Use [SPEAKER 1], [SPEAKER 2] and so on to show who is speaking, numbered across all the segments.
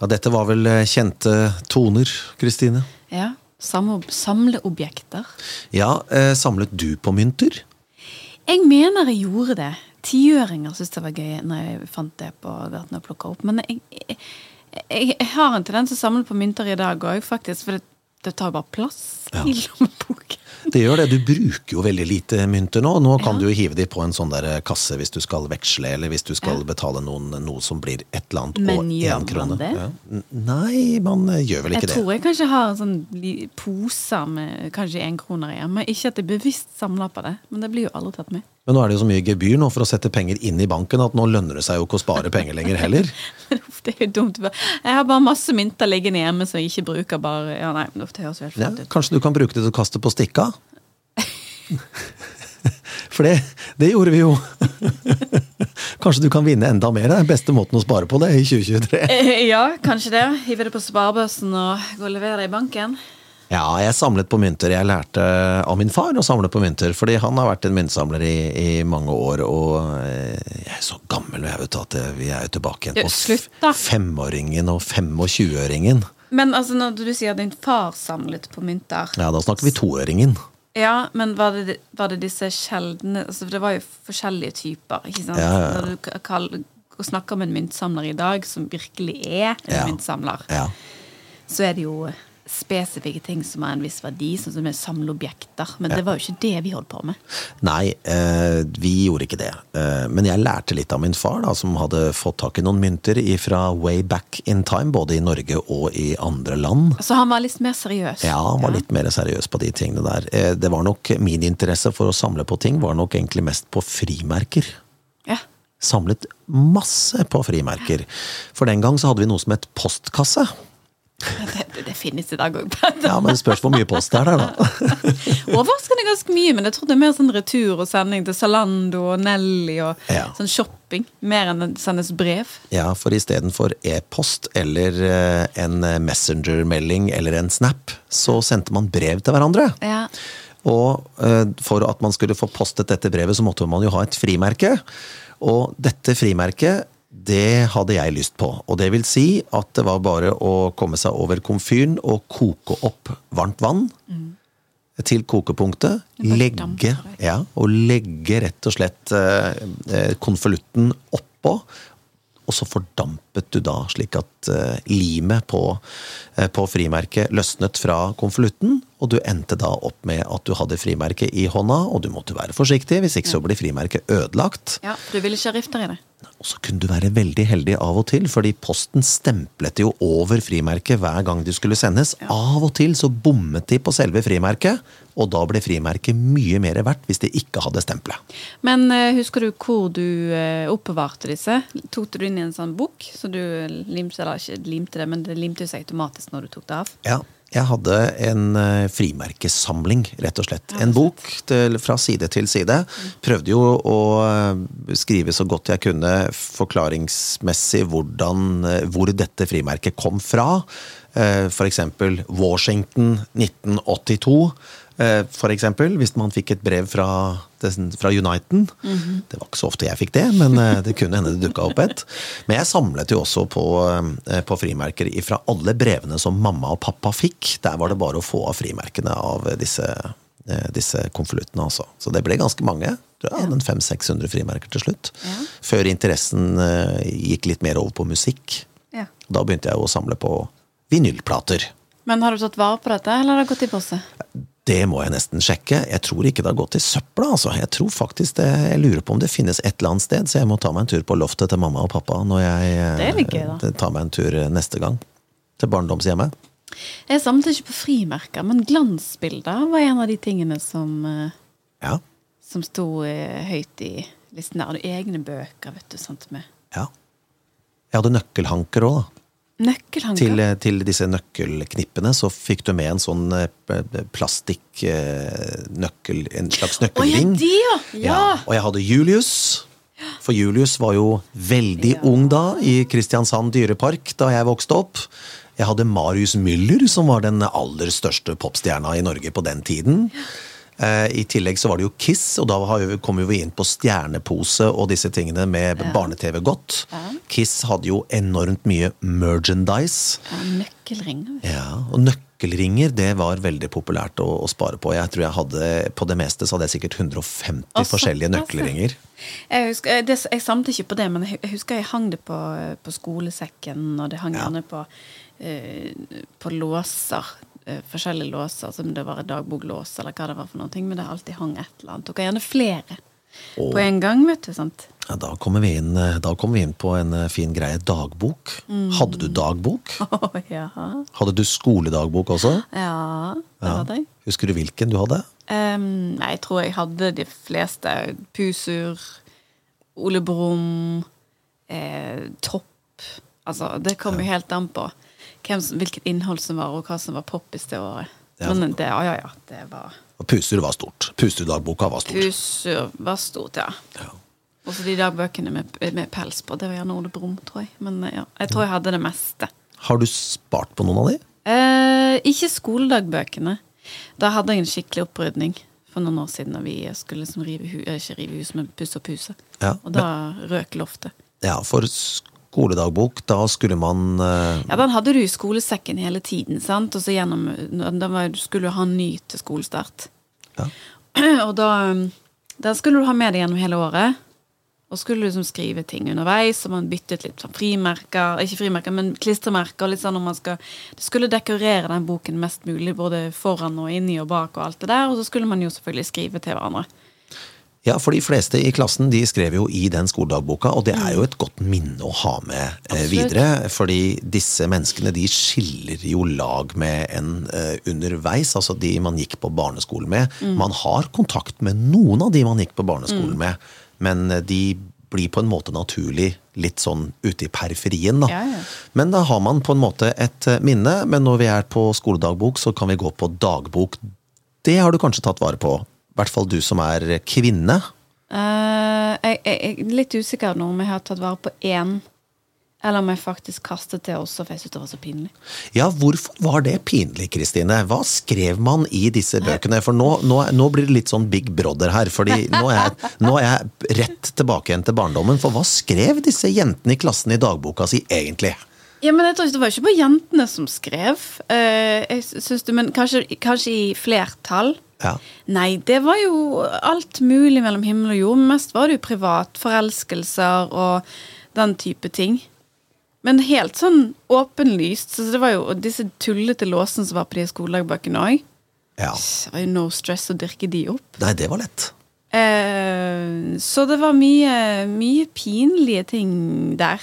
[SPEAKER 1] Ja, dette var vel eh, kjente toner, Kristine?
[SPEAKER 2] Ja. samle samleobjekter.
[SPEAKER 1] Ja, eh, samlet du på mynter?
[SPEAKER 2] Jeg mener jeg gjorde det. Tiøringer syntes jeg var gøy når jeg fant det på gaten og plukka opp. Men jeg, jeg, jeg har en tendens til å samle på mynter i dag òg, faktisk. For det, det tar bare plass
[SPEAKER 1] Ja.
[SPEAKER 2] i lommeboken.
[SPEAKER 1] Det gjør det. Du bruker jo veldig lite mynter nå. Nå kan
[SPEAKER 2] Ja.
[SPEAKER 1] du jo hive de på en sånn der kasse hvis du skal veksle, eller hvis du skal
[SPEAKER 2] Ja.
[SPEAKER 1] betale noen noe som blir et eller annet
[SPEAKER 2] Men gjør man det?
[SPEAKER 1] Nei, man eh, gjør vel
[SPEAKER 2] Jeg
[SPEAKER 1] ikke det.
[SPEAKER 2] tror jeg kanskje har sånn poser med kanskje énkroner i. Men ikke at jeg bevisst samler på det. Men det blir jo aldri tatt med.
[SPEAKER 1] Men nå er det jo så mye gebyr nå for å sette penger inn i banken at nå lønner det seg jo ikke å spare penger lenger heller.
[SPEAKER 2] Det er jo dumt. Jeg har bare masse mynter liggende hjemme som jeg ikke bruker. bare, ja nei, det høres helt
[SPEAKER 1] Ja,
[SPEAKER 2] flaut ut.
[SPEAKER 1] kanskje du kan bruke det til å kaste på stikka? For det, det gjorde vi jo. Kanskje du kan vinne enda mer? Det er beste måten å spare på det i 2023.
[SPEAKER 2] Eh, Ja, kanskje det. Hive det på sparebørsen og gå og levere det i banken.
[SPEAKER 1] Ja, jeg samlet på mynter. Jeg lærte av min far å samle på mynter, fordi han har vært en myntsamler i, i mange år, og eh, jeg er så gammel, jeg vet at vi er jo tilbake igjen på
[SPEAKER 2] slutt
[SPEAKER 1] femåringen og 25-øringen.
[SPEAKER 2] Men altså, når du sier at din far samlet på mynter
[SPEAKER 1] Ja, da snakker vi toøringen.
[SPEAKER 2] Ja, men var det, var det disse sjeldne altså, Det var jo forskjellige typer, ikke sant?
[SPEAKER 1] Ja, ja, ja.
[SPEAKER 2] Når du kaller, snakker om en myntsamler i dag, som virkelig er en myntsamler,
[SPEAKER 1] Ja.
[SPEAKER 2] så er det jo spesifikke ting som har en viss verdi, sånn som er samleobjekter. Men det var jo ikke det vi holdt på med.
[SPEAKER 1] Nei, eh, vi gjorde ikke det. Eh, men jeg lærte litt av min far, da, som hadde fått tak i noen mynter fra way back in time, både i Norge og i andre land.
[SPEAKER 2] Så han var litt mer seriøs.
[SPEAKER 1] Ja, han var litt mer seriøs på de tingene der. Eh, det var nok Min interesse for å samle på ting var nok egentlig mest på frimerker.
[SPEAKER 2] Ja.
[SPEAKER 1] Samlet masse på frimerker. For den gang så hadde vi noe som het postkasse.
[SPEAKER 2] Det, det finnes i dag òg.
[SPEAKER 1] Ja, men det spørs hvor mye post det er der, da.
[SPEAKER 2] Overraskende ganske mye, men jeg trodde det er mer sånn retur og sending til Zalando og Nelly og
[SPEAKER 1] Ja.
[SPEAKER 2] sånn shopping. Mer enn det sendes brev.
[SPEAKER 1] Ja, for istedenfor e-post eller eh, en messenger-melding eller en snap, så sendte man brev til hverandre.
[SPEAKER 2] Ja.
[SPEAKER 1] Og eh, for at man skulle få postet dette brevet, så måtte man jo ha et frimerke. Og dette frimerket, det hadde jeg lyst på. Og det vil si at det var bare å komme seg over komfyren og koke opp varmt vann. Til kokepunktet. Legge, ja, og legge rett og slett eh, eh, konvolutten oppå. Og så fordampet du da, slik at eh, limet på, eh, på frimerket løsnet fra konvolutten, og du endte da opp med at du hadde frimerket i hånda, og du måtte være forsiktig, hvis ikke så blir frimerket ødelagt.
[SPEAKER 2] ja. Du ville ikke ha rifter i det?
[SPEAKER 1] Og så kunne du være veldig heldig av og til, fordi posten stemplet jo over frimerket hver gang de skulle sendes. Av og til så bommet de på selve frimerket, og da ble frimerket mye mer verdt hvis de ikke hadde stempelet.
[SPEAKER 2] Men eh, husker du hvor du eh, oppbevarte disse? Tok du det inn i en sånn bok? Så du limte, eller ikke limte det, men det limte seg automatisk når du tok det av?
[SPEAKER 1] Ja, jeg hadde en eh, frimerkesamling, rett og slett. En bok til, fra side til side. Prøvde jo å eh, skrive så godt jeg kunne forklaringsmessig hvordan, eh, hvor dette frimerket kom fra. F.eks. Washington 1982. eh, eksempel, hvis man fikk et brev fra, fra Uniten. Det var ikke så ofte jeg fikk det, men eh, det kunne hende det dukka opp et. Men jeg samlet jo også på, eh, på frimerker fra alle brevene som mamma og pappa fikk. Der var det bare å få av frimerkene av disse, disse konvoluttene, altså. Så det ble ganske mange. Tror jeg hadde en 500-600 frimerker til slutt.
[SPEAKER 2] Ja.
[SPEAKER 1] Før interessen gikk litt mer over på musikk.
[SPEAKER 2] Ja.
[SPEAKER 1] Da begynte jeg å samle på vinylplater.
[SPEAKER 2] Men har du tatt vare på dette, eller har det gått i posse?
[SPEAKER 1] Det må jeg nesten sjekke. Jeg tror ikke det har gått i søpla. altså. Jeg tror faktisk det, jeg lurer på om det finnes et eller annet sted, så jeg må ta meg en tur på loftet til mamma og pappa når jeg
[SPEAKER 2] gøy,
[SPEAKER 1] eh, tar meg en tur neste gang. Til barndomshjemmet.
[SPEAKER 2] Jeg samlet ikke på frimerker, men glansbilder var en av de tingene som, eh,
[SPEAKER 1] Ja.
[SPEAKER 2] som sto eh, høyt i listen der. Og egne bøker, vet du. sant med
[SPEAKER 1] ja. Jeg hadde nøkkelhanker òg, da. Til, eh, til disse nøkkelknippene så fikk du med en sånn plastikknøkkel En slags
[SPEAKER 2] ja,
[SPEAKER 1] nøkkelring.
[SPEAKER 2] de, ja! ja.
[SPEAKER 1] Og jeg hadde Julius. For Julius var jo veldig
[SPEAKER 2] Ja.
[SPEAKER 1] ung da, i Kristiansand dyrepark, da jeg vokste opp. Jeg hadde Marius Müller, som var den aller største popstjerna i Norge på den tiden. Eh, I tillegg så var det jo Kiss, og da kom vi inn på stjernepose og disse tingene med barne-TV godt. Kiss hadde jo enormt mye merchandise.
[SPEAKER 2] Ja, nøkkelringer.
[SPEAKER 1] Ja, og nøkkelringer det var veldig populært å, å spare på. Jeg tror jeg hadde, På det meste så hadde jeg sikkert 150
[SPEAKER 2] Også,
[SPEAKER 1] forskjellige nøkkelringer.
[SPEAKER 2] Jeg, husker, det, jeg samlet ikke på det, men jeg, husker jeg hang det på, på skolesekken, og det hang
[SPEAKER 1] Ja.
[SPEAKER 2] gjerne på, uh, på låser. Eh, forskjellige låser, som det var en dagboklås eller hva det var for noe, men det alltid hang et eller annet. Og gjerne flere
[SPEAKER 1] og,
[SPEAKER 2] på en gang, vet du. sant?
[SPEAKER 1] Ja, da kommer vi inn, eh, kommer vi inn på en eh, fin greie. Dagbok.
[SPEAKER 2] Mm.
[SPEAKER 1] Hadde du dagbok?
[SPEAKER 2] Oh, ja.
[SPEAKER 1] Hadde du skoledagbok også?
[SPEAKER 2] Ja, det
[SPEAKER 1] Ja.
[SPEAKER 2] hadde jeg.
[SPEAKER 1] Husker du hvilken du hadde?
[SPEAKER 2] Um, jeg tror jeg hadde de fleste. Pusur, Ole Brumm, eh, Topp. Altså, det kom jo helt an på hvem, hvilket innhold som var, og hva som var poppis det året.
[SPEAKER 1] Ja.
[SPEAKER 2] Men det, ja, ja, ja, det var
[SPEAKER 1] Og Pusur var stort. Pusur-dagboka var stort.
[SPEAKER 2] Pusur var stort, ja.
[SPEAKER 1] Ja.
[SPEAKER 2] Og så de dagbøkene med, med pels på. Det var gjerne Ole Brumm, tror jeg. Men ja, jeg tror jeg hadde det meste.
[SPEAKER 1] Har du spart på noen av de?
[SPEAKER 2] Eh, ikke skoledagbøkene. Da hadde jeg en skikkelig opprydning for noen år siden da vi skulle liksom rive hu eh, ikke rive hus, men pusse opp huset.
[SPEAKER 1] Ja,
[SPEAKER 2] Og da røk loftet.
[SPEAKER 1] Ja, for skoledagbok, da skulle man uh...
[SPEAKER 2] Ja, Den hadde du i skolesekken hele tiden. sant? Og så gjennom, da var, Du skulle jo ha ny til skolestart.
[SPEAKER 1] Ja.
[SPEAKER 2] Og da um, Den skulle du ha med deg gjennom hele året. Og skulle du liksom skrive ting underveis, og man byttet litt sånn frimerker Ikke frimerker, men klistremerker. litt sånn når man skal Det skulle dekorere den boken mest mulig, både foran og inni og bak og alt det der. Og så skulle man jo selvfølgelig skrive til hverandre.
[SPEAKER 1] Ja, for de fleste i klassen de skrev jo i den skoledagboka, og det er jo et godt minne å ha med eh, videre. Fordi disse menneskene de skiller jo lag med en eh, underveis, altså de man gikk på barneskolen med.
[SPEAKER 2] Mm.
[SPEAKER 1] Man har kontakt med noen av de man gikk på barneskolen med, men eh, de blir på en måte naturlig litt sånn ute i periferien, da.
[SPEAKER 2] Ja, ja.
[SPEAKER 1] Men da har man på en måte et eh, minne, men når vi er på skoledagbok, så kan vi gå på dagbok. Det har du kanskje tatt vare på. I hvert fall du som er kvinne.
[SPEAKER 2] Uh, jeg, jeg, jeg er litt usikker nå om jeg har tatt vare på én, eller om jeg faktisk kastet det også, for jeg syntes det var så pinlig.
[SPEAKER 1] Ja, hvorfor var det pinlig, Kristine? Hva skrev man i disse bøkene? For nå, nå, nå blir det litt sånn Big Brother her, fordi nå er, jeg, nå er jeg rett tilbake igjen til barndommen. For hva skrev disse jentene i klassen i dagboka si egentlig?
[SPEAKER 2] Ja, men jeg tror ikke Det var ikke bare jentene som skrev. Eh, jeg synes det, men kanskje, kanskje i flertall.
[SPEAKER 1] Ja.
[SPEAKER 2] Nei, det var jo alt mulig mellom himmel og jord. Mest var det jo privatforelskelser og den type ting. Men helt sånn åpenlyst. Så det var jo disse tullete låsene som var på de skoledagbøkene òg.
[SPEAKER 1] ja.
[SPEAKER 2] Det var jo no stress å dirke de opp.
[SPEAKER 1] Nei, det var lett.
[SPEAKER 2] Eh, så det var mye, mye pinlige ting der.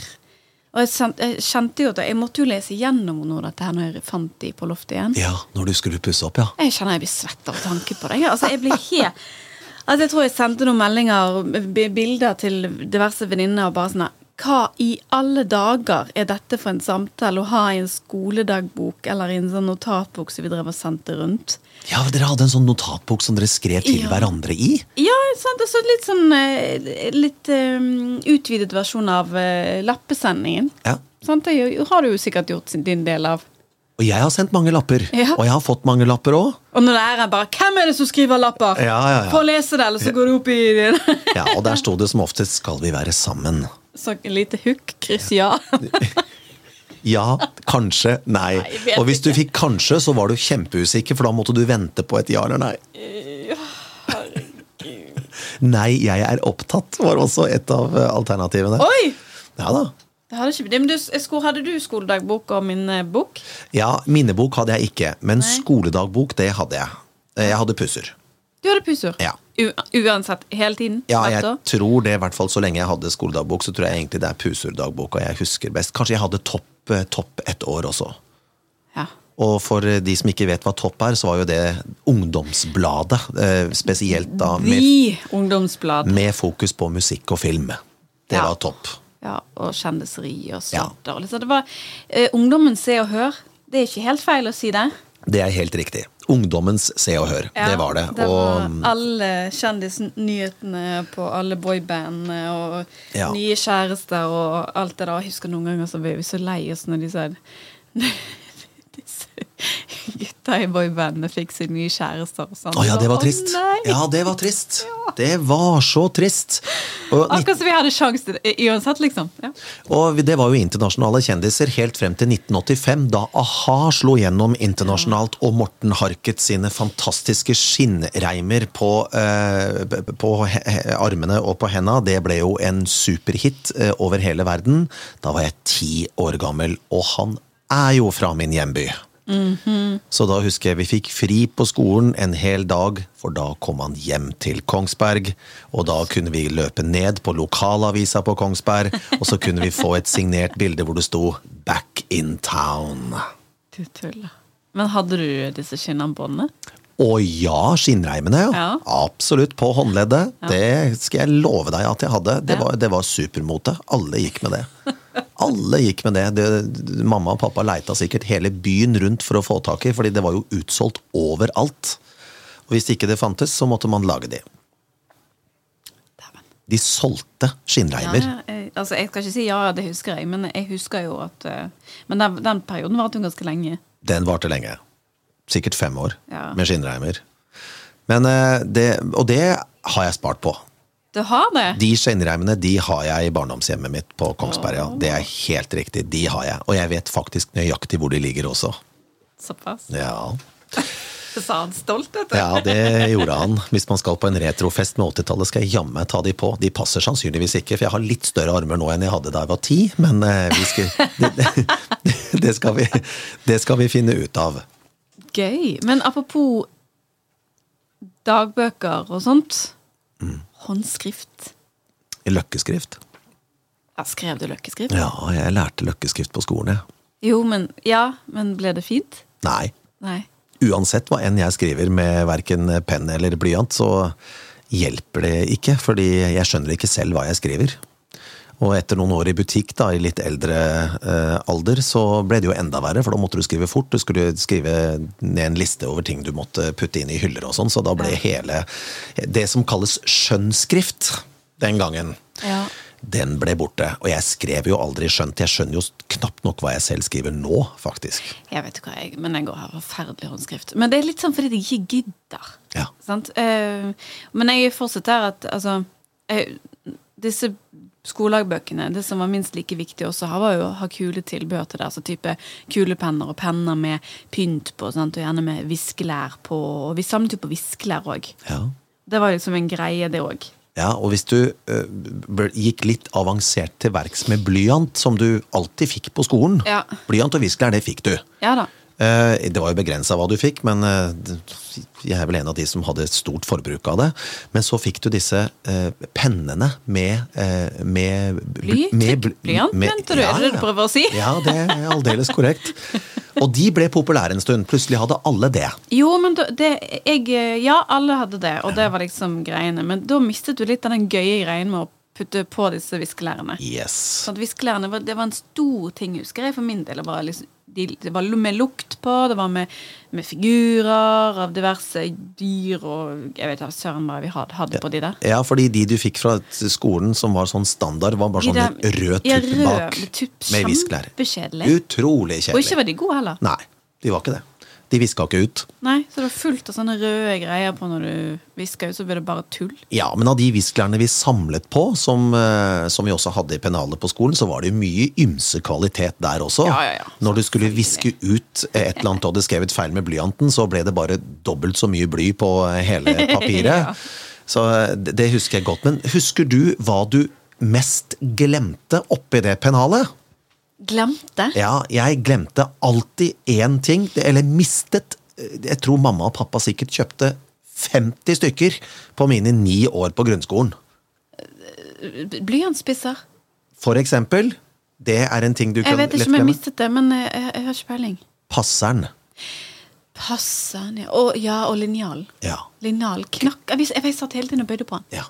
[SPEAKER 2] Og jeg, kjente jo at jeg måtte jo lese gjennom noe av dette her når jeg fant de på loftet igjen.
[SPEAKER 1] Ja, når du skulle pusse opp, ja.
[SPEAKER 2] Jeg kjenner jeg blir svett av tanke på det. Altså, jeg blir helt altså, Jeg tror jeg sendte noen meldinger, og bilder til diverse venninner og bare sånn Hva i alle dager er dette for en samtale å ha i en skoledagbok eller i en sånn notatbok som vi drev og sendte rundt?
[SPEAKER 1] Ja, Dere hadde en sånn notatbok som dere skrev til
[SPEAKER 2] Ja.
[SPEAKER 1] hverandre i?
[SPEAKER 2] Ja, sant? Altså litt sånn eh, Litt um, utvidet versjon av uh, lappesendingen.
[SPEAKER 1] Ja.
[SPEAKER 2] Sant? Det har du jo sikkert gjort din del av.
[SPEAKER 1] Og jeg har sendt mange lapper.
[SPEAKER 2] Ja.
[SPEAKER 1] Og jeg har fått mange lapper òg.
[SPEAKER 2] Og når det er bare 'Hvem er det som skriver lapper?'
[SPEAKER 1] Ja, ja, ja.
[SPEAKER 2] Få lese det, eller så går det opp i det.
[SPEAKER 1] Ja, og der sto det som oftest 'Skal vi være sammen'?
[SPEAKER 2] Så en lite hook, kryss ja.
[SPEAKER 1] Ja, kanskje, nei.
[SPEAKER 2] Nei,
[SPEAKER 1] Og hvis du fikk kanskje, så var du kjempeusikker, for da måtte du vente på et ja eller nei. Nei, jeg er opptatt, var også et av eh, alternativene.
[SPEAKER 2] Oi!
[SPEAKER 1] Ja da.
[SPEAKER 2] Ikke, men du, hadde du skoledagbok og minnebok?
[SPEAKER 1] Ja, minnebok hadde jeg ikke, men
[SPEAKER 2] Nei.
[SPEAKER 1] skoledagbok, det hadde jeg. Eh, Jeg hadde pusser.
[SPEAKER 2] Du hadde pussur?
[SPEAKER 1] Ja.
[SPEAKER 2] Uansett, hele tiden?
[SPEAKER 1] Ja, jeg tror det, i hvert fall så lenge jeg hadde skoledagbok, så tror jeg egentlig det er puser-dagboka jeg husker best. Kanskje jeg hadde topp, eh, topp et år også.
[SPEAKER 2] Ja.
[SPEAKER 1] Og for de som ikke vet hva Topp er, så var jo det ungdomsbladet. eh, Spesielt da med,
[SPEAKER 2] ungdomsblad.
[SPEAKER 1] med fokus på musikk og film. Det
[SPEAKER 2] Ja.
[SPEAKER 1] var topp.
[SPEAKER 2] Ja, og kjendiseri og
[SPEAKER 1] Ja.
[SPEAKER 2] sladder. og Liksom. Det var uh, Ungdommen Se og Hør. Det er ikke helt feil å si det.
[SPEAKER 1] Det er helt riktig. Ungdommens Se og Hør. det var det.
[SPEAKER 2] Det var
[SPEAKER 1] og
[SPEAKER 2] alle kjendisnyhetene på alle boybandene og
[SPEAKER 1] Ja.
[SPEAKER 2] nye kjærester og alt det der. Jeg husker noen ganger så ble vi så lei oss når de sa gutta i boybandet fikk seg nye kjærester. og sånn.
[SPEAKER 1] Å ja, det var trist.
[SPEAKER 2] Oh,
[SPEAKER 1] Ja, det var trist. Det var så trist. Og,
[SPEAKER 2] Akkurat som vi hadde sjanse til det uansett, liksom. Ja.
[SPEAKER 1] og det var jo internasjonale kjendiser helt frem til 1985, da a-ha slo gjennom internasjonalt, og Morten Harket sine fantastiske skinnreimer på, eh, på armene og på henda, det ble jo en superhit eh, over hele verden. Da var jeg ti år gammel, og han er jo fra min hjemby. Så da husker jeg vi fikk fri på skolen en hel dag, for da kom han hjem til Kongsberg. Og da kunne vi løpe ned på lokalavisa på Kongsberg, og så kunne vi få et signert bilde hvor det sto 'Back in town'.
[SPEAKER 2] Du tuller. Men hadde du disse skinnarmbåndene?
[SPEAKER 1] Å ja, skinnreimene, ja.
[SPEAKER 2] Ja.
[SPEAKER 1] Absolutt. På håndleddet. Det skal jeg love deg at jeg hadde. Det
[SPEAKER 2] Ja.
[SPEAKER 1] var, det var supermote. Alle gikk med det. Alle gikk med det. det. Mamma og pappa leita sikkert hele byen rundt for å få tak i, fordi det var jo utsolgt overalt. Og hvis ikke det fantes, så måtte man lage de. De solgte skinnreimer.
[SPEAKER 2] ja, jeg, altså, jeg skal ikke si ja, det husker jeg, men jeg husker jo at eh, Men den, den perioden varte jo ganske lenge.
[SPEAKER 1] Den varte lenge. Sikkert fem år
[SPEAKER 2] Ja.
[SPEAKER 1] med skinnreimer. Men, eh, det, og det har jeg spart på.
[SPEAKER 2] Du har det?
[SPEAKER 1] De skinnreimene de har jeg i barndomshjemmet mitt på Kongsberg. Ja. Det er helt riktig. De har jeg. Og jeg vet faktisk nøyaktig hvor de ligger også.
[SPEAKER 2] Såpass.
[SPEAKER 1] Ja,
[SPEAKER 2] Det sa han stolt, vet du.
[SPEAKER 1] ja det gjorde han. Hvis man skal på en retrofest med 80-tallet, skal jeg jammen ta de på. De passer sannsynligvis ikke, for jeg har litt større armer nå enn jeg hadde da jeg var ti. Men eh, vi skal, det, det, det, skal vi, det skal vi finne ut av.
[SPEAKER 2] Gøy. Men apropos dagbøker og sånt.
[SPEAKER 1] Mm.
[SPEAKER 2] Håndskrift.
[SPEAKER 1] Løkkeskrift.
[SPEAKER 2] Ja, skrev du løkkeskrift?
[SPEAKER 1] Ja, jeg lærte løkkeskrift på skolen, jeg.
[SPEAKER 2] Jo, men Ja, men ble det fint?
[SPEAKER 1] Nei.
[SPEAKER 2] Nei.
[SPEAKER 1] Uansett hva enn jeg skriver med verken penn eller blyant, så hjelper det ikke, fordi jeg skjønner ikke selv hva jeg skriver. Og etter noen år i butikk, da, i litt eldre eh, alder, så ble det jo enda verre, for da måtte du skrive fort. Du skulle skrive ned en liste over ting du måtte putte inn i hyller og sånn, så da ble hele Det som kalles skjønnskrift den gangen,
[SPEAKER 2] Ja.
[SPEAKER 1] den ble borte. Og jeg skrev jo aldri skjønt. Jeg skjønner jo knapt nok hva jeg selv skriver nå, faktisk.
[SPEAKER 2] Jeg vet ikke hva jeg Men jeg går her forferdelig håndskrift. Men det er litt sånn fordi jeg ikke gidder.
[SPEAKER 1] Ja.
[SPEAKER 2] Sant? Eh, men jeg fortsetter at altså eh, Disse skoledagbøkene, det som var minst like viktig også, her var jo å ha kule tilbehør til det. Altså type kulepenner og penner med pynt på, sant? og gjerne med viskelær på. Og vi samlet jo på viskelær òg.
[SPEAKER 1] Ja.
[SPEAKER 2] Det var liksom en greie, det òg.
[SPEAKER 1] Ja, og hvis du uh, gikk litt avansert til verks med blyant, som du alltid fikk på skolen
[SPEAKER 2] Ja.
[SPEAKER 1] Blyant og viskelær, det fikk du.
[SPEAKER 2] Ja da.
[SPEAKER 1] Eh, Det var jo begrensa hva du fikk, men eh, jeg er vel en av de som hadde et stort forbruk av det. Men så fikk du disse eh, pennene med, eh, med
[SPEAKER 2] Bly? Blyant, mente du? Er det det du prøver å si?
[SPEAKER 1] Ja, det er aldeles korrekt. Og de ble populære en stund. Plutselig hadde alle det.
[SPEAKER 2] Jo, men da, det, jeg, ja, alle hadde det, og det var liksom greiene. Men da mistet du litt av den gøye greien med å putte på disse viskelærene.
[SPEAKER 1] Yes.
[SPEAKER 2] Så viskelærene var, det var en stor ting, husker jeg, for min del. Det var, liksom, de, det var med lukt på, det var med, med figurer av diverse dyr og Jeg vet ikke søren hva vi hadde, hadde på de der.
[SPEAKER 1] Ja, fordi de du fikk fra skolen som var sånn standard, var bare
[SPEAKER 2] De
[SPEAKER 1] sånn
[SPEAKER 2] der-
[SPEAKER 1] rød tupp
[SPEAKER 2] rød
[SPEAKER 1] bak.
[SPEAKER 2] tupp,
[SPEAKER 1] Med viskelær. Utrolig
[SPEAKER 2] Og ikke var de gode heller.
[SPEAKER 1] Nei, de var ikke det. De viska ikke ut.
[SPEAKER 2] Nei, Så det var fullt av sånne røde greier på når du viska ut, så ble det bare tull.
[SPEAKER 1] Ja, men av de visklærne vi samlet på, som, eh, som vi også hadde i pennalet på skolen, så var det mye ymse kvalitet der også.
[SPEAKER 2] Ja, ja, ja.
[SPEAKER 1] Når du skulle viske ut et eller annet du hadde skrevet feil med blyanten, så ble det bare dobbelt så mye bly på hele papiret. Så eh, det det husker jeg godt. Men husker du hva du mest glemte oppi det pennalet?
[SPEAKER 2] Glemte.
[SPEAKER 1] Ja, jeg glemte alltid én ting, eller mistet Jeg tror mamma og pappa sikkert kjøpte 50 stykker på mine ni år på grunnskolen.
[SPEAKER 2] Blyantspisser.
[SPEAKER 1] For eksempel. Det er en ting du
[SPEAKER 2] Jeg
[SPEAKER 1] kan
[SPEAKER 2] vet ikke om jeg
[SPEAKER 1] glemme.
[SPEAKER 2] mistet det, men jeg, jeg, jeg har ikke peiling.
[SPEAKER 1] Passeren.
[SPEAKER 2] Passeren, ja. Og, ja, og linjalen.
[SPEAKER 1] Ja.
[SPEAKER 2] Linjal knakk Jeg, jeg, jeg satt hele tiden og bøyde på den.
[SPEAKER 1] ja.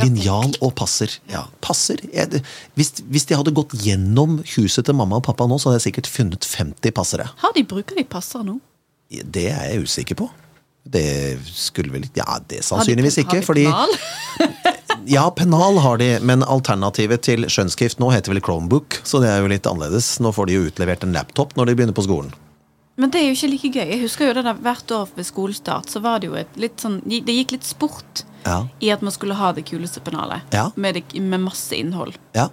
[SPEAKER 1] Linjal og passer. Ja, passer. Jeg, hvis, hvis de hadde gått gjennom huset til mamma og pappa nå, så hadde jeg sikkert funnet 50 passere.
[SPEAKER 2] Har de Bruker de passere nå?
[SPEAKER 1] Det er jeg usikker på. Det skulle vel Ja, det
[SPEAKER 2] Har de-
[SPEAKER 1] sannsynligvis
[SPEAKER 2] har
[SPEAKER 1] ikke,
[SPEAKER 2] de
[SPEAKER 1] fordi? Ja, pennal har de, men alternativet til skjønnskrift nå heter vel Chromebook, så det er jo litt annerledes. Nå får de jo utlevert en laptop når de begynner på skolen.
[SPEAKER 2] Men det er jo ikke like gøy. Jeg husker jo det der Hvert år ved skolestart så var det jo et litt sånn Det gikk litt sport
[SPEAKER 1] Ja.
[SPEAKER 2] i at man skulle ha det kuleste pennalet.
[SPEAKER 1] Ja.
[SPEAKER 2] Med, med masse innhold.
[SPEAKER 1] Ja.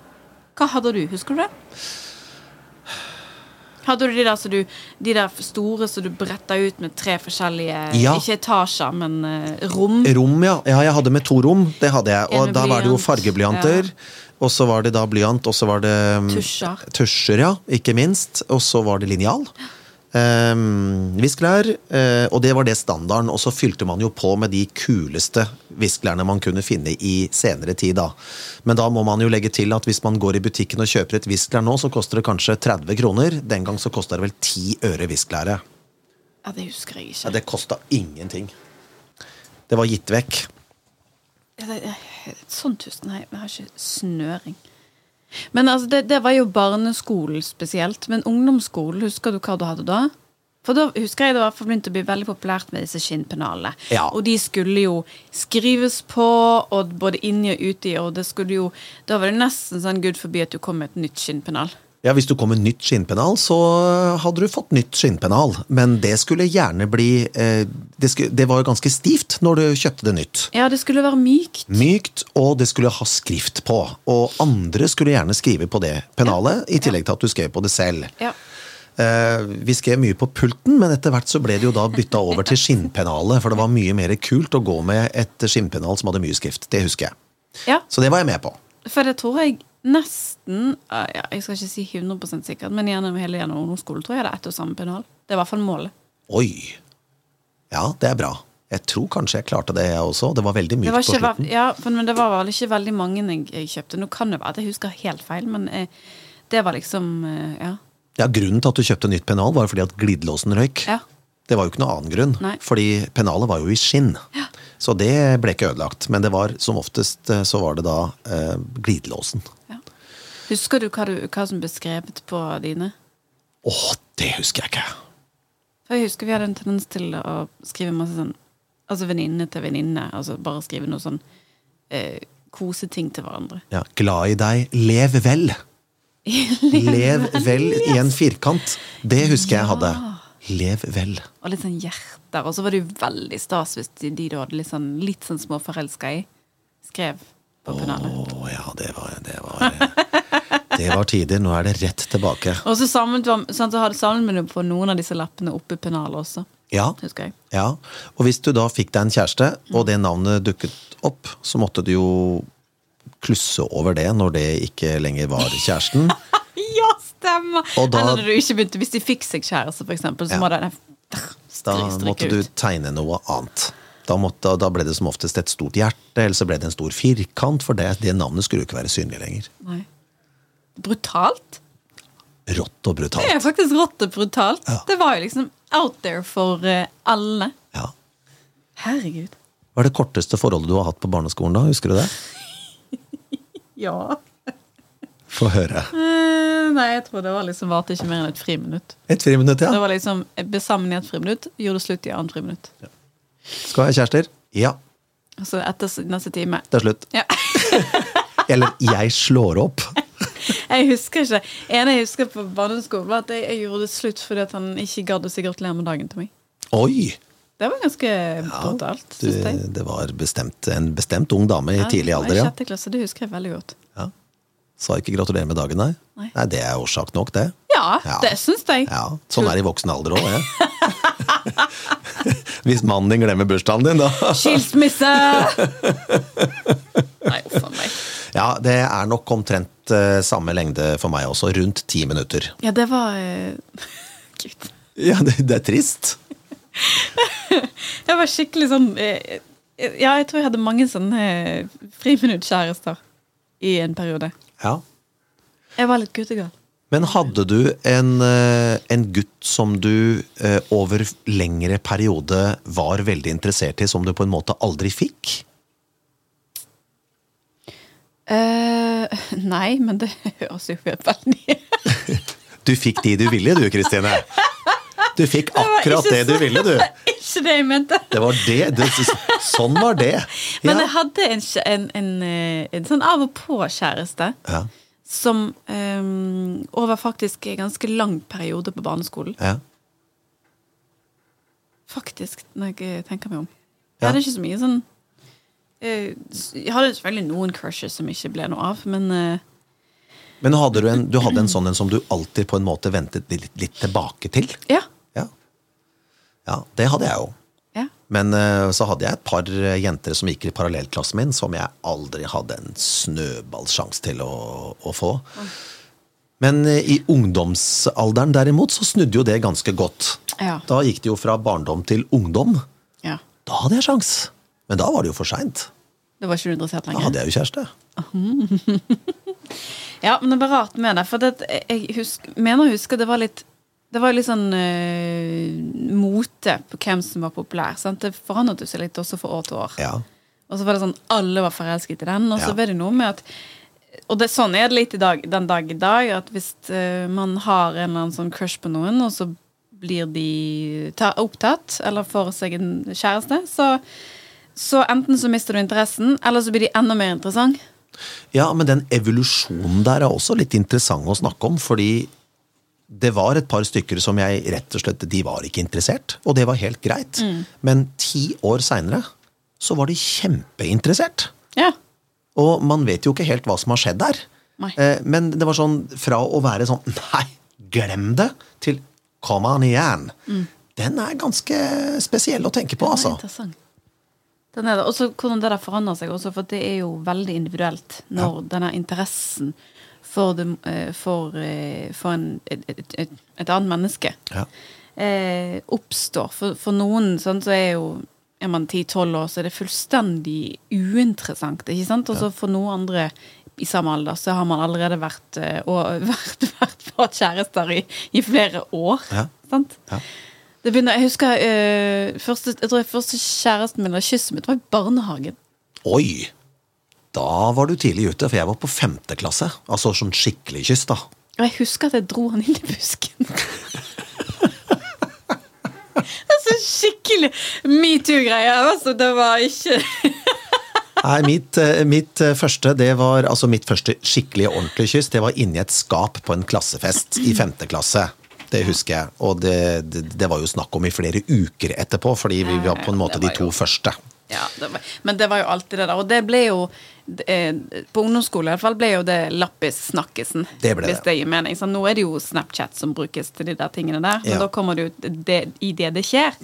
[SPEAKER 2] Hva hadde du? Husker du det? Hadde du de der, så du, de der store som du bretta ut med tre forskjellige
[SPEAKER 1] Ja.
[SPEAKER 2] Ikke etasjer, men eh, rom?
[SPEAKER 1] Rom, ja. ja. Jeg hadde med to rom. Det hadde jeg. Og da var det jo
[SPEAKER 2] blyant.
[SPEAKER 1] fargeblyanter. Og så var det da blyant, og så var det mm,
[SPEAKER 2] Tusjer.
[SPEAKER 1] Tusjer, ja. Ikke minst. Og så var det linjal. Um, viskelær. eh, og det var det standarden. Og så fylte man jo på med de kuleste visklærne man kunne finne i senere tid, da. Men da må man jo legge til at hvis man går i butikken og kjøper et visklær nå, så koster det kanskje 30 kroner. Den gang så kosta det vel 10 øre viskelæret.
[SPEAKER 2] Ja, det husker jeg ikke.
[SPEAKER 1] Ja, det kosta ingenting. Det var gitt vekk.
[SPEAKER 2] Ja, det, det- sånn tusen, nei, vi har ikke snøring. Men altså, det, det var jo barneskolen spesielt. Men ungdomsskolen, husker du hva du hadde da? For da husker jeg det var begynte å bli veldig populært med disse skinnpennalene.
[SPEAKER 1] Ja.
[SPEAKER 2] Og de skulle jo skrives på, og både inni og uti, og det skulle jo Da var det nesten sånn gud forbi at du kom med et nytt skinnpennal.
[SPEAKER 1] Ja, Hvis du kom med nytt skinnpennal, så hadde du fått nytt skinnpennal. Men det skulle gjerne bli eh, det, skulle, det var jo ganske stivt når du kjøpte det nytt.
[SPEAKER 2] Ja, det skulle være mykt.
[SPEAKER 1] Mykt, og det skulle ha skrift på. Og andre skulle gjerne skrive på det pennalet, i tillegg til at du skrev på det selv.
[SPEAKER 2] Ja.
[SPEAKER 1] Eh, vi skrev mye på pulten, men etter hvert så ble det jo da bytta over til skinnpennalet. For det var mye mer kult å gå med et skinnpennal som hadde mye skrift. Det husker jeg.
[SPEAKER 2] ja.
[SPEAKER 1] Så det var jeg med på.
[SPEAKER 2] For det tror jeg nesten ja, Jeg skal ikke si 100% sikkert, men gjennom hele gjennom ungdomsskolen tror jeg det er ett og samme pennal. Det er i hvert fall målet.
[SPEAKER 1] Oi! Ja, det er bra. Jeg tror kanskje jeg klarte det, jeg også. Det var veldig mykt
[SPEAKER 2] var
[SPEAKER 1] på slutten.
[SPEAKER 2] ja, men det var vel ikke veldig mange jeg, jeg kjøpte. Nå kan det være at jeg husker helt feil, men jeg, det var liksom eh, Ja.
[SPEAKER 1] Ja, Grunnen til at du kjøpte nytt pennal, var fordi at glidelåsen røyk.
[SPEAKER 2] ja.
[SPEAKER 1] Det var jo ikke noen annen grunn,
[SPEAKER 2] Nei.
[SPEAKER 1] fordi pennalet var jo i skinn. Så det ble ikke ødelagt. Men det var som oftest eh, så var det da eh, glidelåsen.
[SPEAKER 2] Ja. Husker du hva, du hva som ble skrevet på dine?
[SPEAKER 1] Å, det husker jeg ikke!
[SPEAKER 2] For jeg husker vi hadde en tendens til å skrive masse sånn Altså venninne til venninne. Altså bare skrive noe sånn eh, koseting til hverandre.
[SPEAKER 1] Ja, Glad i deg, lev vel! Lev vel i en firkant. Det husker jeg hadde. Lev vel.
[SPEAKER 2] Og litt sånn hjerter. Og så var det jo veldig stas hvis de, du hadde litt sånn, litt sånn småforelska i, skrev på pennalet.
[SPEAKER 1] Å ja, det var, det var Det var tider. Nå er det rett tilbake.
[SPEAKER 2] Og så samlet sånn, så hadde samlet vi på noen av disse lappene oppi pennalet også.
[SPEAKER 1] Ja,
[SPEAKER 2] Husker jeg.
[SPEAKER 1] ja. Og hvis du da fikk deg en kjæreste, og det navnet dukket opp, så måtte du jo klusse over det når det ikke lenger var kjæresten.
[SPEAKER 2] Ja, stemmer!
[SPEAKER 1] Og da-
[SPEAKER 2] Eller når du ikke begynte, hvis de fikk seg kjæreste, for eksempel, så
[SPEAKER 1] Ja.
[SPEAKER 2] må det
[SPEAKER 1] Da måtte du tegne noe annet. Da, måtte, da ble det som oftest et stort hjerte, eller så ble det en stor firkant, for det, det navnet skulle jo ikke være synlig lenger.
[SPEAKER 2] Nei. Brutalt?
[SPEAKER 1] Rått og brutalt.
[SPEAKER 2] Det er faktisk rått og brutalt.
[SPEAKER 1] Ja.
[SPEAKER 2] Det var jo liksom out there for eh, alle.
[SPEAKER 1] Ja.
[SPEAKER 2] Herregud.
[SPEAKER 1] Hva er det korteste forholdet du har hatt på barneskolen da? Husker du det?
[SPEAKER 2] Ja.
[SPEAKER 1] Få høre.
[SPEAKER 2] Eh, nei, jeg tror det var liksom varte ikke mer enn et friminutt.
[SPEAKER 1] Et friminutt,
[SPEAKER 2] Det
[SPEAKER 1] ja.
[SPEAKER 2] var liksom ble sammen i et friminutt, gjorde slutt i annet friminutt.
[SPEAKER 1] Skal jeg ha kjærester? Ja.
[SPEAKER 2] Og så etter neste time
[SPEAKER 1] Det er slutt.
[SPEAKER 2] ja.
[SPEAKER 1] Eller jeg slår opp.
[SPEAKER 2] Jeg husker ikke. En jeg husker på barneskolen, var at jeg, jeg gjorde det slutt fordi han ikke gadd å si gratulerer med dagen til meg.
[SPEAKER 1] Oi!
[SPEAKER 2] Det var ganske brutalt,
[SPEAKER 1] Du,
[SPEAKER 2] syns jeg.
[SPEAKER 1] det var bestemt, en bestemt ung dame i
[SPEAKER 2] Ja,
[SPEAKER 1] tidlig alder, ja.
[SPEAKER 2] I
[SPEAKER 1] ja.
[SPEAKER 2] sjette klasse, det husker jeg veldig godt.
[SPEAKER 1] ja. Sa ikke gratulerer med dagen, nei?
[SPEAKER 2] Nei.
[SPEAKER 1] Nei, Det er årsak nok, det.
[SPEAKER 2] Ja,
[SPEAKER 1] Ja.
[SPEAKER 2] det syns jeg.
[SPEAKER 1] Ja, Sånn er det i voksen alder òg, det. Hvis mannen din glemmer bursdagen din, da.
[SPEAKER 2] Skilsmisse! Nei, uff a meg.
[SPEAKER 1] Ja, det er nok omtrent eh, samme lengde for meg også. Rundt ti minutter.
[SPEAKER 2] Ja, det var eh, Gud.
[SPEAKER 1] Ja, det, det er trist.
[SPEAKER 2] Jeg var skikkelig sånn eh, Ja, jeg tror jeg hadde mange sånne friminuttkjærester i en periode.
[SPEAKER 1] Ja.
[SPEAKER 2] Jeg var litt guttegal.
[SPEAKER 1] Men hadde du en, en gutt som du over lengre periode var veldig interessert i, som du på en måte aldri fikk?
[SPEAKER 2] Eh, nei, men det høres jo veldig
[SPEAKER 1] Du fikk de du ville, du, Kristine. Du fikk akkurat
[SPEAKER 2] det,
[SPEAKER 1] det du ville, du.
[SPEAKER 2] Ikke det jeg mente.
[SPEAKER 1] Det var det. det sånn var det.
[SPEAKER 2] Men jeg hadde en, en, en, eh, en sånn av og på-kjæreste
[SPEAKER 1] Ja.
[SPEAKER 2] som um, over faktisk en ganske lang periode på barneskolen
[SPEAKER 1] Ja.
[SPEAKER 2] faktisk, når jeg tenker meg om. Jeg
[SPEAKER 1] Ja.
[SPEAKER 2] hadde ikke så mye sånn Jeg hadde selvfølgelig noen crushes som ikke ble noe av, men eh,
[SPEAKER 1] Men hadde du, en, du hadde en sånn en som du alltid på en måte ventet litt, litt tilbake til?
[SPEAKER 2] ja.
[SPEAKER 1] Ja. ja, det hadde jeg jo.
[SPEAKER 2] ja.
[SPEAKER 1] Men eh, så hadde jeg et par eh, jenter som gikk i parallellklassen min, som jeg aldri hadde en snøballsjanse til å, å få. Men eh, i ungdomsalderen derimot, så snudde jo det ganske godt.
[SPEAKER 2] Ja.
[SPEAKER 1] Da gikk det jo fra barndom til ungdom.
[SPEAKER 2] ja.
[SPEAKER 1] Da hadde jeg sjans. Men da var det jo for seint.
[SPEAKER 2] Da var ikke du interessert
[SPEAKER 1] Da hadde jeg jo kjæreste.
[SPEAKER 2] Ja, men det var rart med det. For det, jeg husk, mener å huske det var litt det var litt sånn uh, mote på hvem som var populær. Sant? Det forandret seg litt også fra år til år.
[SPEAKER 1] Ja.
[SPEAKER 2] Og så var det sånn alle var forelsket i den. Og så
[SPEAKER 1] Ja.
[SPEAKER 2] ble det noe med at Og det, sånn er det litt dag, den dag i dag, at hvis uh, man har en eller annen sånn crush på noen, og så blir de ta, opptatt, eller får seg en kjæreste, så, så enten så mister du interessen, eller så blir de enda mer interessant.
[SPEAKER 1] ja, men den evolusjonen der er også litt interessant å snakke om, fordi det var et par stykker som jeg rett og slett De var ikke interessert, og det var helt greit.
[SPEAKER 2] Mm.
[SPEAKER 1] Men ti år seinere så var de kjempeinteressert.
[SPEAKER 2] Ja.
[SPEAKER 1] Og man vet jo ikke helt hva som har skjedd der.
[SPEAKER 2] Nei.
[SPEAKER 1] Eh, Men det var sånn fra å være sånn Nei, glem det! til come on igjen. Den er ganske spesiell å tenke på, altså.
[SPEAKER 2] Den er det. Også hvordan det der forandrer seg, også, for det er jo veldig individuelt når denne interessen for, det, eh, for, eh, for en, et, et, et, et annet menneske
[SPEAKER 1] Ja.
[SPEAKER 2] eh, oppstår. For, for noen sånn, så er jo er man 10-12 år, så er det fullstendig uinteressant. ikke sant? Og så for noen andre i samme alder så har man allerede vært, eh, og, vært, vært, vært kjærester i, i flere år.
[SPEAKER 1] Ja.
[SPEAKER 2] Sant?
[SPEAKER 1] Ja.
[SPEAKER 2] Det begynner, jeg husker uh, første, jeg tror første kjæresten min, og kysset mitt, var i barnehagen.
[SPEAKER 1] Oi! Da var du tidlig ute, for jeg var på femte klasse. Altså sånn skikkelig kyss, da.
[SPEAKER 2] Og jeg husker at jeg dro han inn i busken. altså skikkelig metoo-greie. Altså, det var ikke
[SPEAKER 1] Nei, mitt, eh, mitt eh, første, det var altså mitt første skikkelig ordentlige kyss, det var inni et skap på en klassefest i femte klasse. Det husker jeg. Og det, det, det var jo snakk om i flere uker etterpå, fordi vi var på en måte de to
[SPEAKER 2] jo-
[SPEAKER 1] første.
[SPEAKER 2] ja, det var, Men det var jo alltid det der. Og det ble jo eh, På ungdomsskole i hvert fall ble jo det lappis-snakkisen.
[SPEAKER 1] Det ble
[SPEAKER 2] Hvis
[SPEAKER 1] det.
[SPEAKER 2] gir mening. Så nå er det jo Snapchat som brukes til de der tingene der. Men
[SPEAKER 1] Ja.
[SPEAKER 2] da kommer det jo i det det skjer.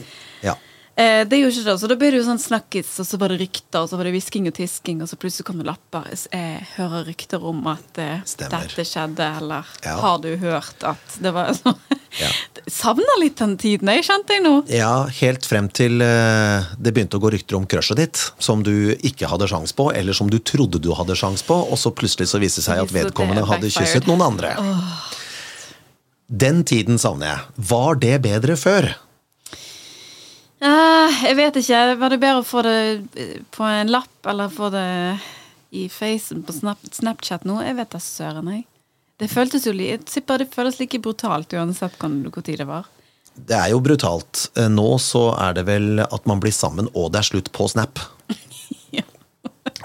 [SPEAKER 1] Ja.
[SPEAKER 2] Eh, det er jo ikke det, så da ble det jo sånn snakkis, og så var det rykter, og så var det hvisking og tisking, og så plutselig kom det lapper. Jeg hører rykter om at eh, dette skjedde, eller
[SPEAKER 1] Ja.
[SPEAKER 2] har du hørt at det var sånn
[SPEAKER 1] Ja.
[SPEAKER 2] Savner litt den tiden, jeg kjente jeg nå.
[SPEAKER 1] ja, helt frem til eh, det begynte å gå rykter om crushet ditt, som du ikke hadde sjans på, eller som du trodde du hadde sjans på, og så plutselig så viste det seg at vedkommende hadde kysset noen andre. Den tiden savner jeg. Var det bedre før?
[SPEAKER 2] Eh, jeg vet ikke. Var det bedre å få det eh, på en lapp, eller få det i facen på Snapchat nå? Jeg vet da søren, jeg. Det føltes jo litt, jeg tipper det føles like brutalt uansett hvor tid det var.
[SPEAKER 1] Det er jo brutalt. Eh, Nå så er det vel at man blir sammen, og det er slutt på Snap.
[SPEAKER 2] Ja.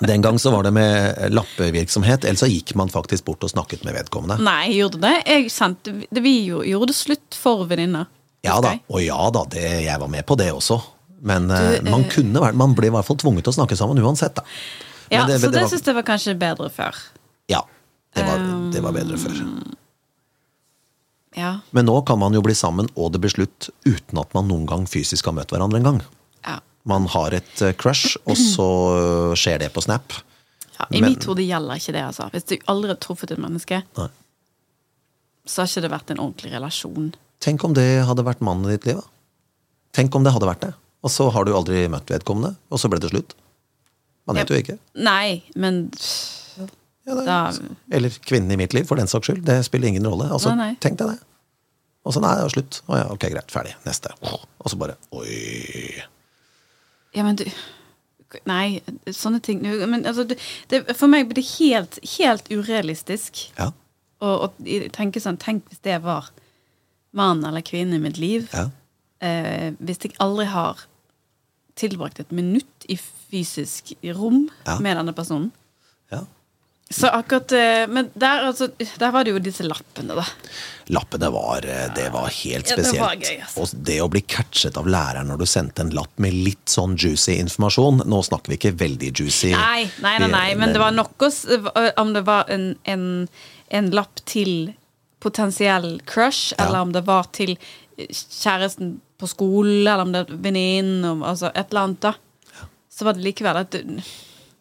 [SPEAKER 1] Den gang så var det med lappevirksomhet, eller så gikk man faktisk bort og snakket med vedkommende.
[SPEAKER 2] Nei, gjorde det. Jeg sendte, vi gjorde, slutt for venninner.
[SPEAKER 1] Ja da, og ja da, det, jeg var med på det også. Men eh,
[SPEAKER 2] Du,
[SPEAKER 1] man
[SPEAKER 2] eh,
[SPEAKER 1] kunne man ble i hvert fall tvunget til å snakke sammen uansett, da. Men
[SPEAKER 2] Ja, så det
[SPEAKER 1] det
[SPEAKER 2] syns jeg var kanskje bedre før.
[SPEAKER 1] Ja, det var, det var bedre før.
[SPEAKER 2] Ja.
[SPEAKER 1] Men nå kan man jo bli sammen, og det blir slutt, uten at man noen gang fysisk har møtt hverandre en gang.
[SPEAKER 2] ja.
[SPEAKER 1] Man har et eh, crush, og så eh, skjer det på Snap.
[SPEAKER 2] ja I
[SPEAKER 1] Men-
[SPEAKER 2] mitt hode gjelder ikke det, altså. Hvis du aldri har truffet et menneske,
[SPEAKER 1] Nei.
[SPEAKER 2] så har ikke det vært en ordentlig relasjon.
[SPEAKER 1] Tenk om det hadde vært mannen i ditt liv, da. Tenk om det hadde vært det. Og så har du aldri møtt vedkommende, og så ble det slutt. Man vet jo ikke.
[SPEAKER 2] Nei, men
[SPEAKER 1] Ja, det,
[SPEAKER 2] Da-
[SPEAKER 1] Eller kvinnen i mitt liv, for den saks skyld. Det spiller ingen rolle. Altså,
[SPEAKER 2] Nei, nei.
[SPEAKER 1] Tenk deg det. Og så nei, det var slutt. Å ja, ok, greit, ferdig. Neste. Og så bare oi.
[SPEAKER 2] Ja, men du Nei, sånne ting Men altså, det, for meg blir det helt, helt urealistisk
[SPEAKER 1] Ja.
[SPEAKER 2] å å tenke sånn Tenk hvis det var mann eller kvinne i mitt liv.
[SPEAKER 1] ja.
[SPEAKER 2] Eh, hvis jeg aldri har tilbrakt et minutt i fysisk rom
[SPEAKER 1] Ja.
[SPEAKER 2] med denne personen.
[SPEAKER 1] ja.
[SPEAKER 2] Så akkurat eh, Men der, altså, der var det jo disse lappene, da.
[SPEAKER 1] Lappene var, eh, det var helt
[SPEAKER 2] Ja, det
[SPEAKER 1] spesielt.
[SPEAKER 2] var gøy, altså.
[SPEAKER 1] Og det å bli catchet av læreren når du sendte en lapp med litt sånn juicy informasjon Nå snakker vi ikke veldig juicy.
[SPEAKER 2] Nei, nei, nei, nei. men det var nok oss Om det var en, en, en lapp til potensiell crush,
[SPEAKER 1] Ja.
[SPEAKER 2] eller om det var til kjæresten på skolen, eller om det var venninnen, altså et eller annet, da. Så var det likevel at du,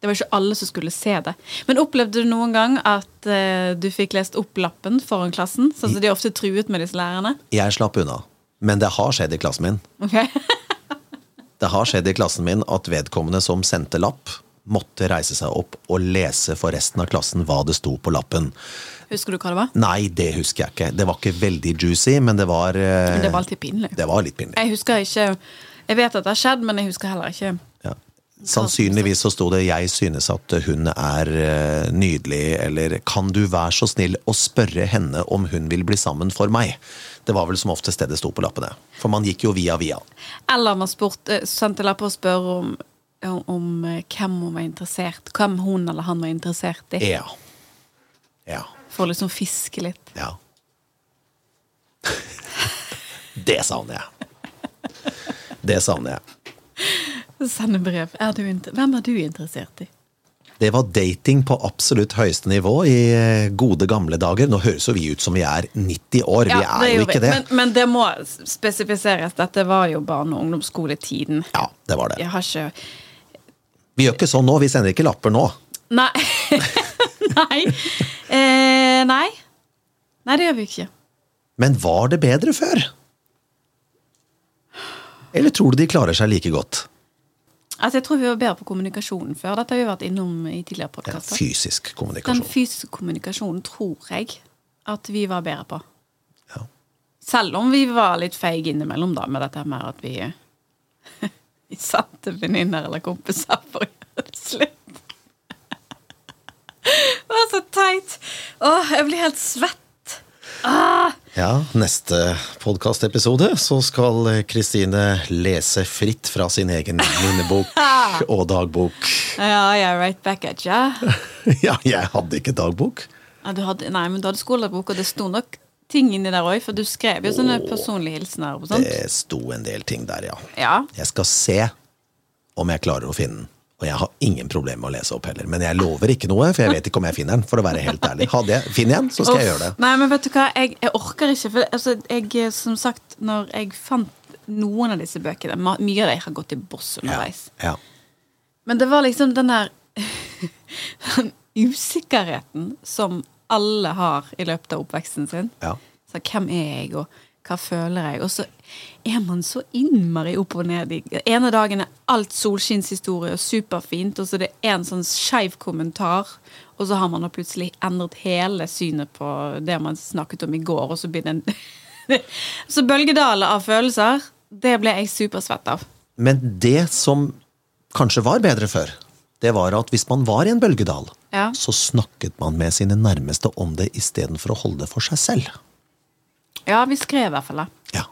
[SPEAKER 2] det var ikke alle som skulle se det. Men opplevde du noen gang at uh, du fikk lest opp lappen foran klassen? Sånn som de ofte truet med disse lærerne?
[SPEAKER 1] Jeg slapp unna. Men det har skjedd i klassen min.
[SPEAKER 2] Okay.
[SPEAKER 1] Det har skjedd i klassen min at vedkommende som sendte lapp, måtte reise seg opp og lese for resten av klassen hva det sto på lappen.
[SPEAKER 2] Husker du hva det var?
[SPEAKER 1] Nei, det husker jeg ikke. Det var ikke veldig juicy, men det var eh,
[SPEAKER 2] Men det var alltid pinlig.
[SPEAKER 1] Det var litt pinlig.
[SPEAKER 2] Jeg husker ikke Jeg vet at det har skjedd, men jeg husker heller ikke
[SPEAKER 1] Ja. Sannsynligvis så sto det 'jeg synes at hun er eh, nydelig', eller 'kan du være så snill å spørre henne om hun vil bli sammen for meg'? Det var vel som oftest det det sto på lappene. For man gikk jo via via.
[SPEAKER 2] Eller man spurte, sendte lapper og spør om, om, eh, hvem hun var interessert Hvem hun eller han var interessert i.
[SPEAKER 1] Ja. Ja.
[SPEAKER 2] For å liksom fiske litt.
[SPEAKER 1] Ja. Det savner jeg. Det savner jeg.
[SPEAKER 2] Sende brev. Er du Hvem er du interessert i?
[SPEAKER 1] Det var dating på absolutt høyeste nivå i eh, gode gamle dager. Nå høres jo vi ut som vi er 90 år, vi er jo ikke det.
[SPEAKER 2] Men, men det må spesifiseres. Dette var jo barne- og ungdomsskoletiden.
[SPEAKER 1] Ja, det var det.
[SPEAKER 2] Jeg har ikke
[SPEAKER 1] Vi gjør ikke sånn nå, vi sender ikke lapper nå.
[SPEAKER 2] Nei. nei. Eh, nei. Nei, det gjør vi ikke.
[SPEAKER 1] Men var det bedre før? Eller tror du de klarer seg like godt?
[SPEAKER 2] Altså, Jeg tror vi var bedre på kommunikasjonen før. Dette har vi vært innom i tidligere podkaster.
[SPEAKER 1] Den fysiske fysisk
[SPEAKER 2] Den fysiske kommunikasjonen tror jeg at vi var bedre på.
[SPEAKER 1] Ja.
[SPEAKER 2] Selv om vi var litt feige innimellom da, med dette med at vi Vi sendte venninner eller kompiser for å gjøre det slutt. Det var så teit! Åh, jeg blir helt svett. Ah,
[SPEAKER 1] Ja, neste podkastepisode så skal Kristine lese fritt fra sin egen minnebok og dagbok.
[SPEAKER 2] ja, yeah, right back at ya.
[SPEAKER 1] Ja, jeg hadde ikke dagbok.
[SPEAKER 2] Ja, du hadde, nei, men du hadde skolebok, og det sto nok ting inni der òg, for du skrev jo sånne personlige hilsener og sånt.
[SPEAKER 1] Det sto en del ting der, ja.
[SPEAKER 2] Ja.
[SPEAKER 1] Jeg skal se om jeg klarer å finne den. Og jeg har ingen problemer med å lese opp heller. Men jeg lover ikke noe, for jeg vet ikke om jeg finner den. For å være helt ærlig. Hadde jeg, Finner jeg den, så skal jeg gjøre det.
[SPEAKER 2] Nei, men vet du hva, jeg, jeg orker ikke. For altså, jeg, som sagt, når jeg fant noen av disse bøkene Mye av dem har gått i boss
[SPEAKER 1] Ja,
[SPEAKER 2] underveis.
[SPEAKER 1] ja.
[SPEAKER 2] Men det var liksom den der Den usikkerheten som alle har i løpet av oppveksten sin.
[SPEAKER 1] ja.
[SPEAKER 2] Så hvem er jeg, og hva føler jeg? Og så er man så innmari opp og ned. En ene dagen er alt solskinnshistorie og superfint, og så er det en sånn skeiv kommentar, og så har man da plutselig endret hele synet på det man snakket om i går, og så blir det en Så bølgedaler av følelser, det ble jeg supersvett av.
[SPEAKER 1] Men det som kanskje var bedre før, det var at hvis man var i en bølgedal,
[SPEAKER 2] Ja.
[SPEAKER 1] så snakket man med sine nærmeste om det istedenfor å holde det for seg selv.
[SPEAKER 2] Ja, vi skrev i hvert fall det.
[SPEAKER 1] Ja.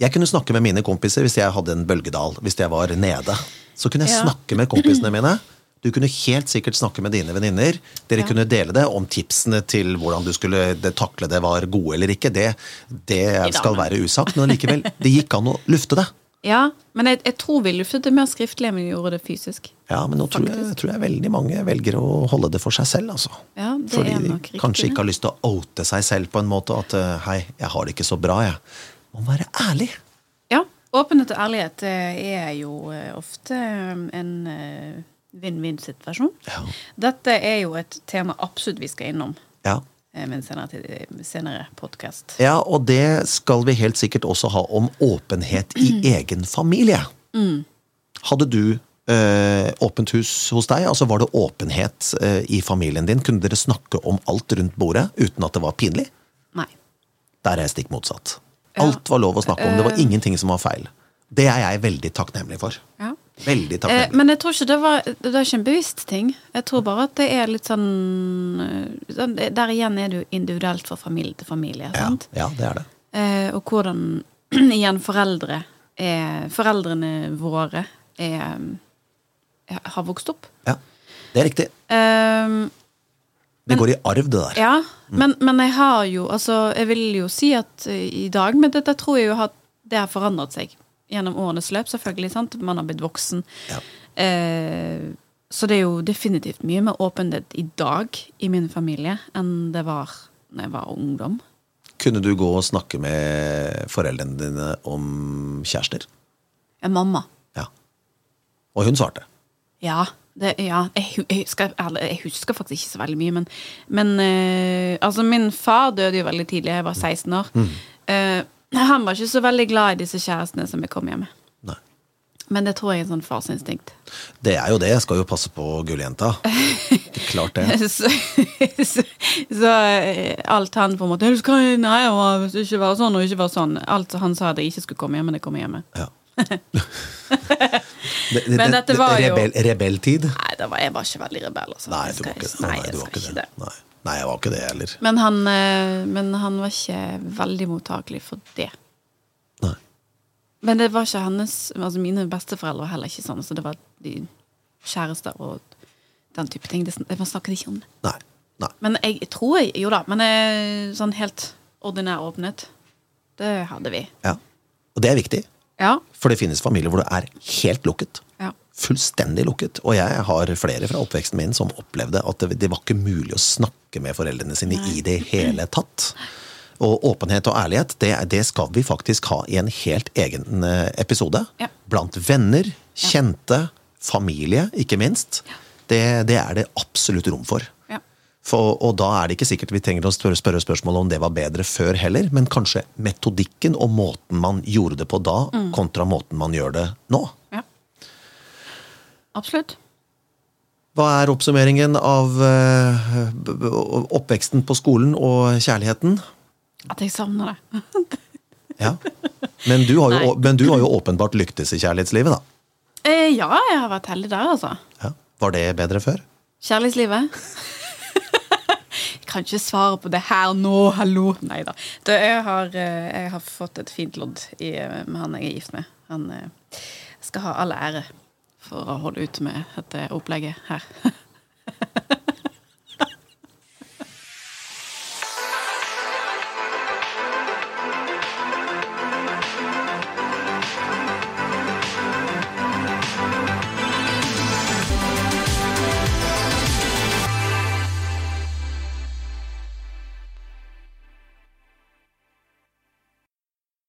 [SPEAKER 1] Jeg kunne snakke med mine kompiser hvis jeg hadde en bølgedal, hvis jeg var nede. Så kunne jeg
[SPEAKER 2] Ja.
[SPEAKER 1] snakke med kompisene mine. Du kunne helt sikkert snakke med dine venninner. Dere
[SPEAKER 2] Ja.
[SPEAKER 1] kunne dele det om tipsene til hvordan du skulle takle det var gode eller ikke. Det, det skal være usagt, men likevel, det gikk an å lufte det.
[SPEAKER 2] Ja, men jeg, jeg tror vi luftet det mer skriftlig enn vi gjorde det fysisk.
[SPEAKER 1] Ja, men nå tror jeg, tror jeg veldig mange velger å holde det for seg selv, altså.
[SPEAKER 2] Ja, det
[SPEAKER 1] Fordi
[SPEAKER 2] er nok riktig.
[SPEAKER 1] kanskje ikke har lyst til å oute seg selv på en måte. At eh, hei, jeg har det ikke så bra, jeg. Må være ærlig.
[SPEAKER 2] Ja. Åpenhet og ærlighet eh, er jo eh, ofte en vinn-vinn-situasjon.
[SPEAKER 1] Ja.
[SPEAKER 2] Dette er jo et tema absolutt vi skal innom
[SPEAKER 1] Ja.
[SPEAKER 2] Eh, en senere, senere podkast.
[SPEAKER 1] Ja, og det skal vi helt sikkert også ha om åpenhet i egen familie. Hadde du eh, åpent hus hos deg? Altså Var det åpenhet eh, i familien din? Kunne dere snakke om alt rundt bordet uten at det var pinlig?
[SPEAKER 2] Nei.
[SPEAKER 1] Der er jeg stikk motsatt. Alt var lov å snakke om. Det var ingenting som var feil. Det er jeg veldig takknemlig for.
[SPEAKER 2] Ja.
[SPEAKER 1] Veldig
[SPEAKER 2] Eh, men jeg tror ikke det var Det er ikke en bevisst ting. Jeg tror bare at det er litt sånn eh, sånn- Der igjen er det jo individuelt fra familie til familie.
[SPEAKER 1] ja, ja, det er det.
[SPEAKER 2] Eh, og hvordan igjen foreldre er Foreldrene våre er, er, har vokst opp.
[SPEAKER 1] Ja. Det er riktig.
[SPEAKER 2] Eh,
[SPEAKER 1] Det går i arv, det der.
[SPEAKER 2] ja, men, men jeg har jo Altså, jeg vil jo si at eh, i dag Men dette tror jeg jo at det har forandret seg gjennom årenes løp, selvfølgelig. sant? Man har blitt voksen.
[SPEAKER 1] Ja.
[SPEAKER 2] Eh, så det er jo definitivt mye mer åpenhet i dag i min familie enn det var når jeg var ungdom.
[SPEAKER 1] Kunne du gå og snakke med foreldrene dine om kjærester?
[SPEAKER 2] En mamma.
[SPEAKER 1] Ja. Og hun svarte.
[SPEAKER 2] Ja. Det, ja jeg, jeg, husker, jeg husker faktisk ikke så veldig mye, men, men eh, Altså, min far døde jo veldig tidlig, jeg var 16 år. Eh, han var ikke så veldig glad i disse kjærestene som jeg kom hjem med.
[SPEAKER 1] Nei.
[SPEAKER 2] Men det tror jeg er en sånn farsinstinkt.
[SPEAKER 1] Det er jo det. Jeg skal jo passe på gulljenta. Klart det.
[SPEAKER 2] så, så, så eh, alt han på en måte skal, Nei, jeg må ikke være sånn og ikke være sånn. Alt han sa jeg ikke skulle komme hjem, men det kom hjem med.
[SPEAKER 1] Ja. Det, det,
[SPEAKER 2] Men dette var jo-
[SPEAKER 1] Rebelltid?
[SPEAKER 2] Nei, var jeg var ikke veldig rebell. Altså.
[SPEAKER 1] Nei, du var ikke det.
[SPEAKER 2] Nei,
[SPEAKER 1] Nei, du var ikke det. Nei. Nei, jeg var ikke det heller.
[SPEAKER 2] Men han, eh, men han var ikke veldig mottakelig for det.
[SPEAKER 1] Nei.
[SPEAKER 2] Men det var ikke hennes altså Mine besteforeldre var heller ikke sånn. Så det var de kjærester og den type ting. Det, man snakket ikke om det.
[SPEAKER 1] Nei. Nei.
[SPEAKER 2] Men jeg tror jeg Jo da, men sånn helt ordinær åpenhet, det hadde vi.
[SPEAKER 1] Ja. Og det er viktig.
[SPEAKER 2] Ja.
[SPEAKER 1] For det finnes familier hvor det er helt lukket. Fullstendig lukket. Og jeg har flere fra oppveksten min som opplevde at det, det var ikke mulig å snakke med foreldrene sine i det hele tatt. Og åpenhet og ærlighet, det, det skal vi faktisk ha i en helt egen eh, episode.
[SPEAKER 2] Ja.
[SPEAKER 1] Blant venner, kjente, familie, ikke minst. Det, det er det absolutt rom for.
[SPEAKER 2] ja.
[SPEAKER 1] For, og da er det ikke sikkert vi trenger å spørre, spørre spørsmål om det var bedre før heller, men kanskje metodikken og måten man gjorde det på da, kontra måten man gjør det nå.
[SPEAKER 2] Absolutt.
[SPEAKER 1] Hva er oppsummeringen av eh, oppveksten på skolen og kjærligheten?
[SPEAKER 2] At jeg savner det.
[SPEAKER 1] Ja. Men, du har jo, men du har jo åpenbart lyktes i kjærlighetslivet, da.
[SPEAKER 2] Eh, ja, jeg har vært heldig der, altså.
[SPEAKER 1] Ja. Var det bedre før?
[SPEAKER 2] Kjærlighetslivet? jeg kan ikke svare på det her nå, hallo. Nei da. Jeg, har, eh, jeg har fått et fint lodd i, eh, med han jeg er gift med. Han skal ha all ære for å holde ut med dette opplegget her.